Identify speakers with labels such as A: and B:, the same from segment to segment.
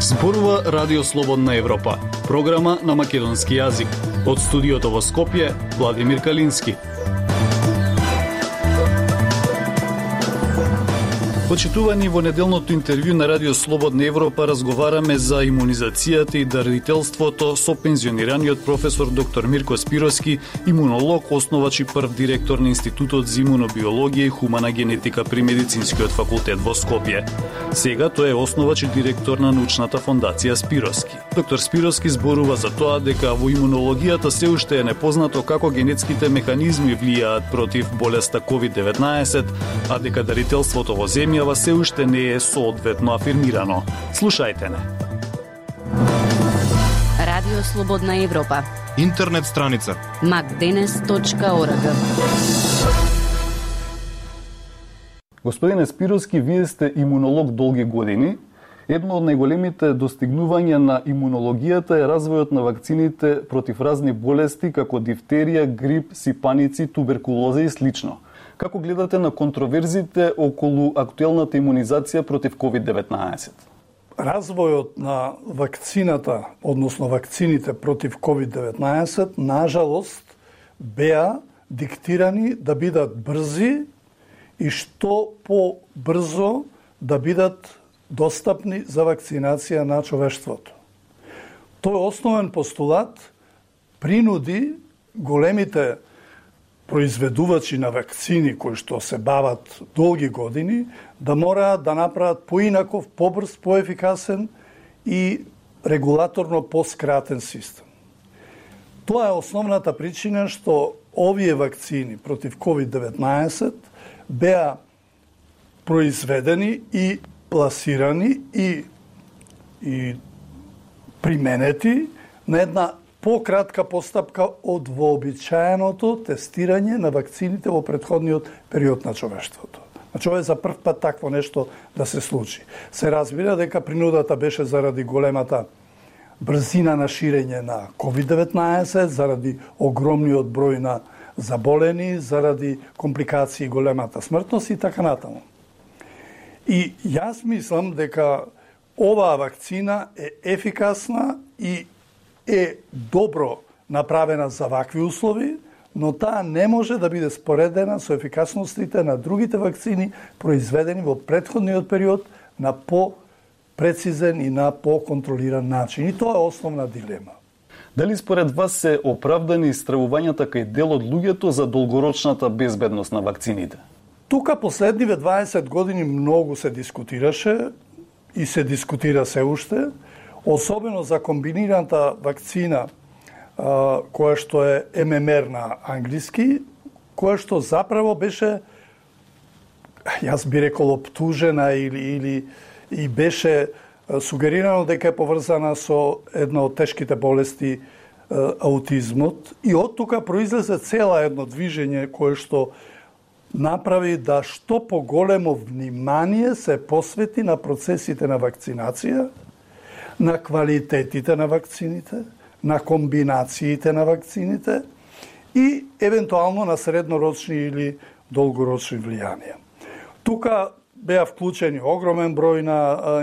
A: Зборува Радио Слободна Европа, програма на македонски јазик. Од студиото во Скопје, Владимир Калински. Почитувани во неделното интервју на Радио Слободна Европа разговараме за имунизацијата и дарителството со пензионираниот професор доктор Мирко Спироски, имунолог, основач и прв директор на Институтот за имунобиологија и хумана генетика при Медицинскиот факултет во Скопје. Сега тој е основач и директор на научната фондација Спироски. Доктор Спироски зборува за тоа дека во имунологијата се уште е непознато како генетските механизми влијаат против болеста COVID-19, а дека дарителството во земја земјава се уште не е соодветно афирмирано. Слушајте не.
B: Радио Слободна Европа.
C: Интернет страница
B: macdenes.org
A: Господине Спировски, вие сте имунолог долги години. Едно од најголемите достигнувања на имунологијата е развојот на вакцините против разни болести како дифтерија, грип, сипаници, туберкулоза и слично. Како гледате на контроверзите околу актуелната имунизација против COVID-19?
D: Развојот на вакцината, односно вакцините против COVID-19, нажалост, беа диктирани да бидат брзи и што по-брзо да бидат достапни за вакцинација на човештвото. Тој основен постулат принуди големите произведувачи на вакцини кои што се бават долги години да мораат да направат поинаков, побрз, поефикасен и регулаторно поскратен систем. Тоа е основната причина што овие вакцини против COVID-19 беа произведени и пласирани и и применети на една пократка постапка од вообичаеното тестирање на вакцините во предходниот период на човештвото. Значи, ова е за прв пат такво нешто да се случи. Се разбира дека принудата беше заради големата брзина на ширење на COVID-19, заради огромниот број на заболени, заради компликации и големата смртност и така натаму. И јас мислам дека оваа вакцина е ефикасна и е добро направена за вакви услови, но таа не може да биде споредена со ефикасностите на другите вакцини произведени во предходниот период на по прецизен и на по-контролиран начин. И тоа е основна дилема.
A: Дали според вас се оправдани стравувањата кај дел од луѓето за долгорочната безбедност на вакцините?
D: Тука последниве 20 години многу се дискутираше и се дискутира се уште особено за комбинираната вакцина која што е ММР на англиски, која што заправо беше јас би рекол оптужена или или и беше сугерирано дека е поврзана со една од тешките болести аутизмот. И од тука произлезе цела едно движење кое што направи да што поголемо внимание се посвети на процесите на вакцинација на квалитетите на вакцините, на комбинациите на вакцините и евентуално на среднорочни или долгорочни влијанија. Тука беа вклучени огромен број на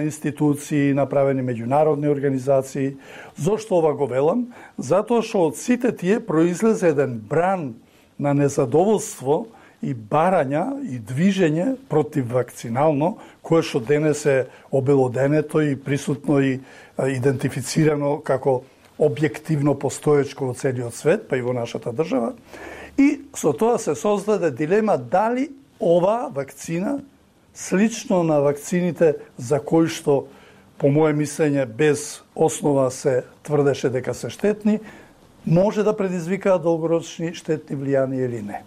D: институции, направени меѓународни организации. Зошто ова го велам? Затоа што од сите тие произлезе еден бран на незадоволство и барања и движење против вакцинално, кое што денес е обелоденето и присутно и идентифицирано како објективно постоечко во целиот свет, па и во нашата држава. И со тоа се создаде дилема дали ова вакцина, слично на вакцините за кои што, по моје мислење, без основа се тврдеше дека се штетни, може да предизвикаат долгорочни штетни влијанија или не.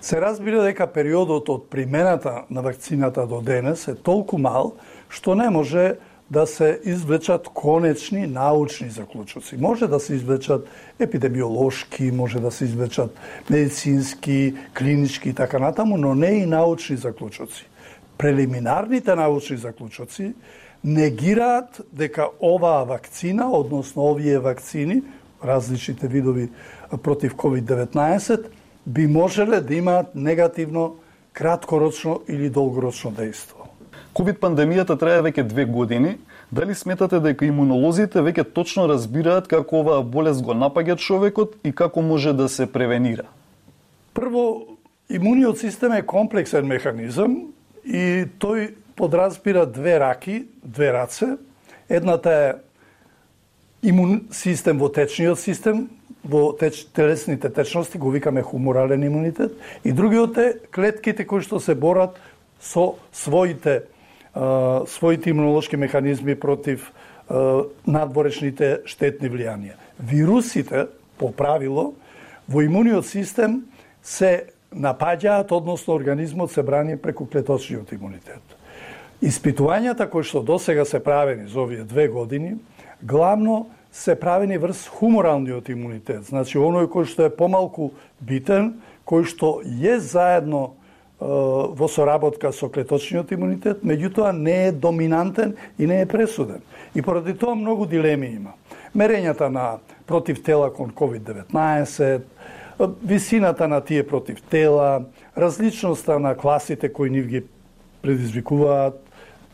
D: Се разбира дека периодот од примената на вакцината до денес е толку мал, што не може да се извлечат конечни научни заклучоци. Може да се извлечат епидемиолошки, може да се извлечат медицински, клинички и така натаму, но не и научни заклучоци. Прелиминарните научни заклучоци негираат дека оваа вакцина, односно овие вакцини, различните видови против COVID-19, би можеле да имаат негативно краткорочно или долгорочно дејство.
A: Ковид пандемијата трае веќе две години. Дали сметате дека имунолозите веќе точно разбираат како оваа болест го напаѓа човекот и како може да се превенира?
D: Прво, имуниот систем е комплексен механизам и тој подразбира две раки, две раце. Едната е имун систем во течниот систем, во теч, телесните течности го викаме хуморален имунитет и другиот е клетките кои што се борат со своите своите имунолошки механизми против надворешните штетни влијанија. Вирусите по правило во имуниот систем се напаѓаат, односно организмот се брани преку клеточниот имунитет. Испитувањата кои што досега се правени за овие две години, главно се правени врз хуморалниот имунитет. Значи, оној кој што е помалку битен, кој што е заедно во соработка со клеточниот имунитет, меѓутоа не е доминантен и не е пресуден. И поради тоа многу дилеми има. Мерењата на против тела кон COVID-19, висината на тие против тела, различноста на класите кои нив ги предизвикуваат,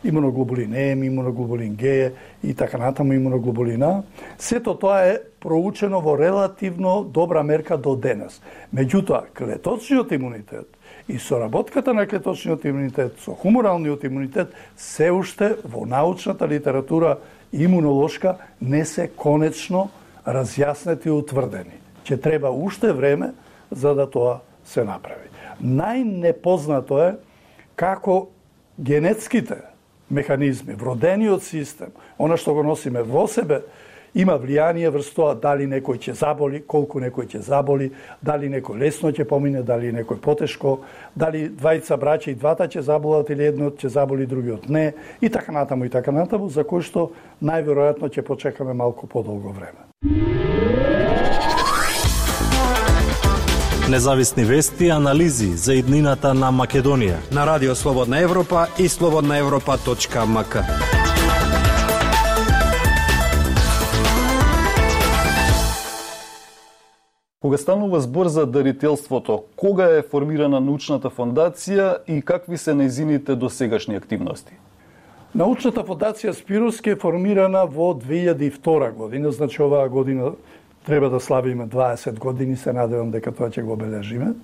D: имуноглобулин М, имуноглобулин Г и така натаму имуноглобулина. Сето тоа е проучено во релативно добра мерка до денес. Меѓутоа, клеточниот имунитет и соработката на клеточниот имунитет со хуморалниот имунитет се уште во научната литература имунолошка не се конечно разјаснети и утврдени. Че треба уште време за да тоа се направи. Најнепознато е како генетските механизми, вродениот систем, она што го носиме во себе, има влијание врз тоа дали некој ќе заболи, колку некој ќе заболи, дали некој лесно ќе помине, дали некој потешко, дали двајца браќа и двата ќе заболат или еднот ќе заболи, другиот не, и така натаму и така натаму, за кој што најверојатно ќе почекаме малку подолго време.
C: Независни вести и анализи за иднината на Македонија
E: на Радио Слободна Европа и слободнаевропа.мк.
A: Кога станува збор за дарителството, кога е формирана научната фондација и какви се нејзините досегашни активности?
D: Научната фондација Спируски е формирана во 2002 година, значи оваа година треба да славиме 20 години, се надевам дека тоа ќе го обележиме.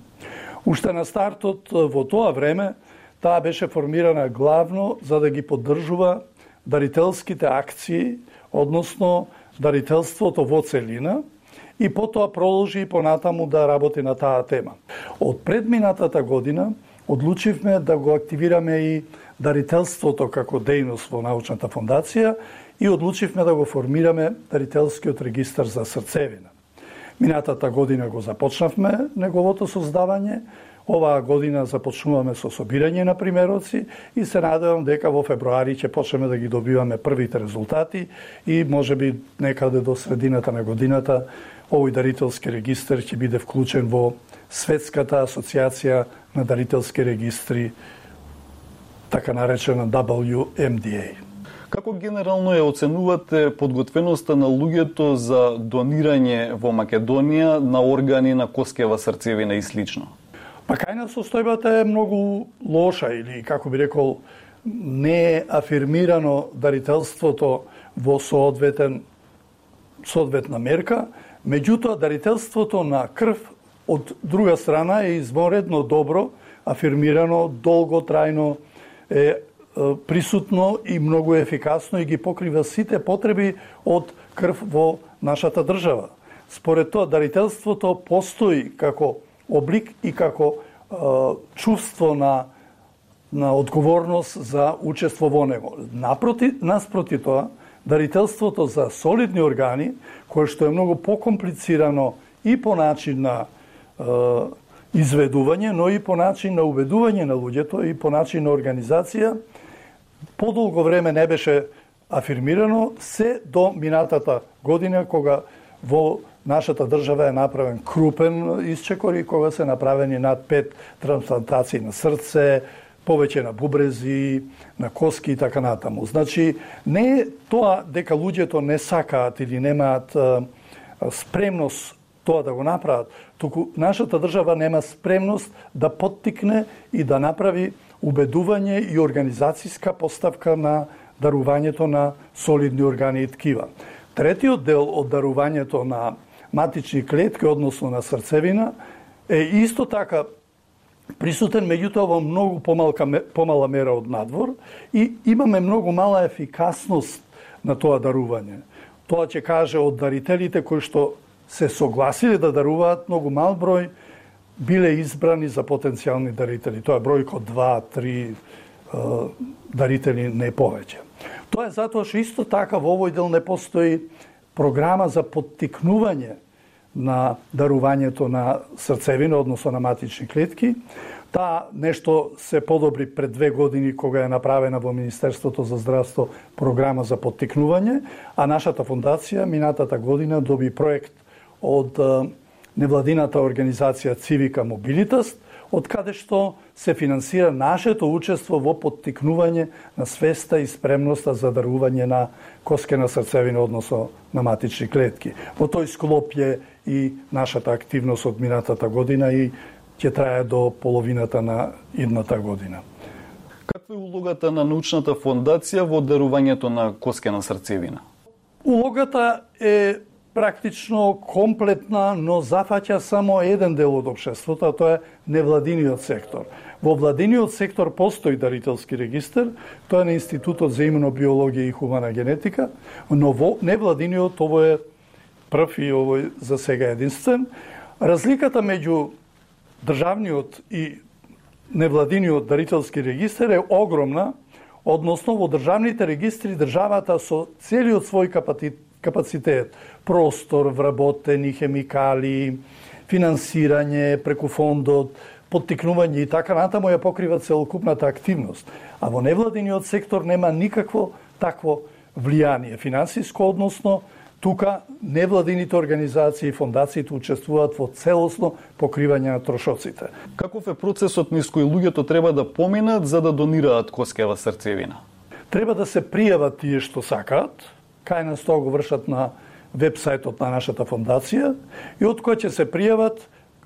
D: Уште на стартот во тоа време таа беше формирана главно за да ги поддржува дарителските акции, односно дарителството во целина, и потоа продолжи и понатаму да работи на таа тема. Од предминатата година одлучивме да го активираме и дарителството како дејност во научната фондација и одлучивме да го формираме дарителскиот регистар за срцевина. Минатата година го започнавме неговото создавање, оваа година започнуваме со собирање на примероци и се надевам дека во февруари ќе почнеме да ги добиваме првите резултати и може би некаде до средината на годината овој дарителски регистр ќе биде вклучен во Светската асоциација на дарителски регистри, така наречена WMDA.
A: Како генерално ја оценувате подготвеноста на луѓето за донирање во Македонија на органи на коскева срцевина и слично?
D: Па кајна состојбата е многу лоша или како би рекол не е афирмирано дарителството во соодветен соодветна мерка, меѓутоа дарителството на крв од друга страна е изморедно добро афирмирано, долго трајно е присутно и многу ефикасно и ги покрива сите потреби од крв во нашата држава. Според тоа, дарителството постои како облик и како е, чувство на на одговорност за учество во него. Напроти, наспроти тоа, дарителството за солидни органи, кое што е многу покомплицирано и по начин на е, изведување, но и по начин на убедување на луѓето и по начин на организација, подолго време не беше афирмирано се до минатата година кога во нашата држава е направен крупен исчекор и кога се направени над пет трансплантации на срце, повеќе на бубрези, на коски и така натаму. Значи, не е тоа дека луѓето не сакаат или немаат спремност тоа да го направат, туку нашата држава нема спремност да поттикне и да направи убедување и организацијска поставка на дарувањето на солидни органи и ткива. Третиот дел од дарувањето на матични клетки, односно на срцевина, е исто така присутен, меѓутоа во многу помалка, помала мера од надвор и имаме многу мала ефикасност на тоа дарување. Тоа ќе каже од дарителите кои што се согласиле да даруваат многу мал број биле избрани за потенцијални дарители. Тоа е бројко 2-3 дарители не повеќе. Тоа е затоа што исто така во овој дел не постои програма за поттикнување на дарувањето на срцевина, односно на матични клетки. Таа нешто се подобри пред две години кога е направена во Министерството за здравство програма за поттикнување, а нашата фондација минатата година доби проект од невладината организација Цивика Мобилитаст, од каде што се финансира нашето учество во поттикнување на свеста и спремноста за дарување на коскена срцевина, односно на матични клетки. Во тој склоп е и нашата активност од минатата година и ќе трае до половината на идната година.
A: Каква е улогата на научната фондација во дарувањето на коскена срцевина?
D: Улогата е практично комплетна, но зафаќа само еден дел од општеството, а тоа е невладиниот сектор. Во владиниот сектор постои дарителски регистр, тоа е на Институтот за имунобиологија и хумана генетика, но во невладиниот ово е прв и овој за сега единствен. Разликата меѓу државниот и невладиниот дарителски регистр е огромна, односно во државните регистри државата со целиот свој капацитет, простор, вработени хемикали, финансирање преку фондот, поттикнување и така натаму ја покрива целокупната активност. А во невладиниот сектор нема никакво такво влијание финансиско, односно Тука невладините организации и фондациите учествуваат во целосно покривање на трошоците.
A: Каков е процесот низ кој луѓето треба да поминат за да донираат коскева срцевина?
D: Треба да се пријават тие што сакаат, кај нас тоа го вршат на вебсајтот на нашата фондација и од кој ќе се пријават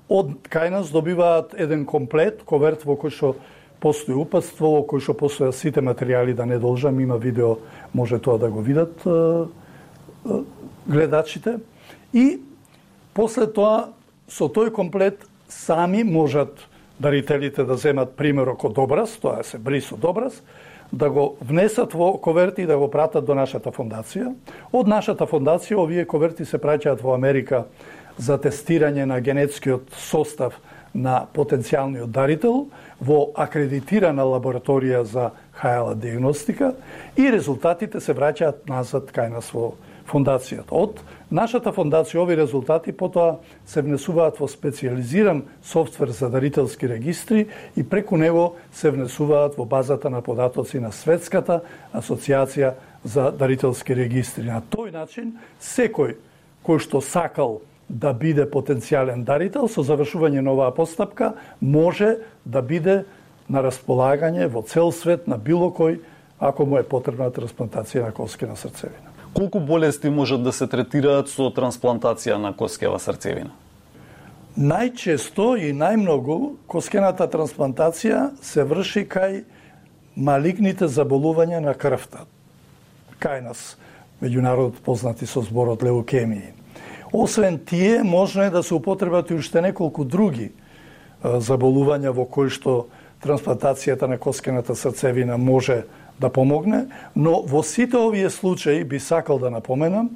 D: од кај нас добиваат еден комплет, коверт во кој што постои упатство, во кој што постојат сите материјали, да не должам, има видео, може тоа да го видат гледачите. И после тоа со тој комплет сами можат дарителите да земат примерок од образ, тоа се бри со образ, да го внесат во коверти и да го пратат до нашата фондација. Од нашата фондација овие коверти се праќаат во Америка за тестирање на генетскиот состав на потенцијалниот дарител во акредитирана лабораторија за хајала диагностика и резултатите се враќаат назад кај нас во фондацијата. Од нашата фондација овие резултати потоа се внесуваат во специализиран софтвер за дарителски регистри и преку него се внесуваат во базата на податоци на Светската асоциација за дарителски регистри. На тој начин секој кој што сакал да биде потенцијален дарител со завршување на оваа постапка може да биде на располагање во цел свет на било кој ако му е потребна трансплантација на коскена срцевина
A: колку болести можат да се третираат со трансплантација на коскева срцевина?
D: Најчесто и најмногу коскената трансплантација се врши кај малигните заболувања на крвта. Кај нас, меѓународ познати со зборот леукемии. Освен тие, можно е да се употребат и уште неколку други заболувања во кои што трансплантацијата на коскената срцевина може да помогне, но во сите овие случаи би сакал да напоменам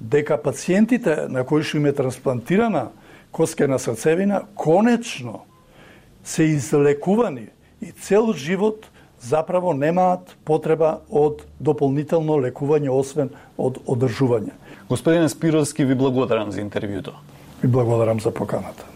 D: дека пациентите на кои што им е трансплантирана коскена срцевина конечно се излекувани и цел живот заправо немаат потреба од дополнително лекување освен од одржување.
A: Господине Спировски, ви благодарам за интервјуто.
D: Ви благодарам за поканата.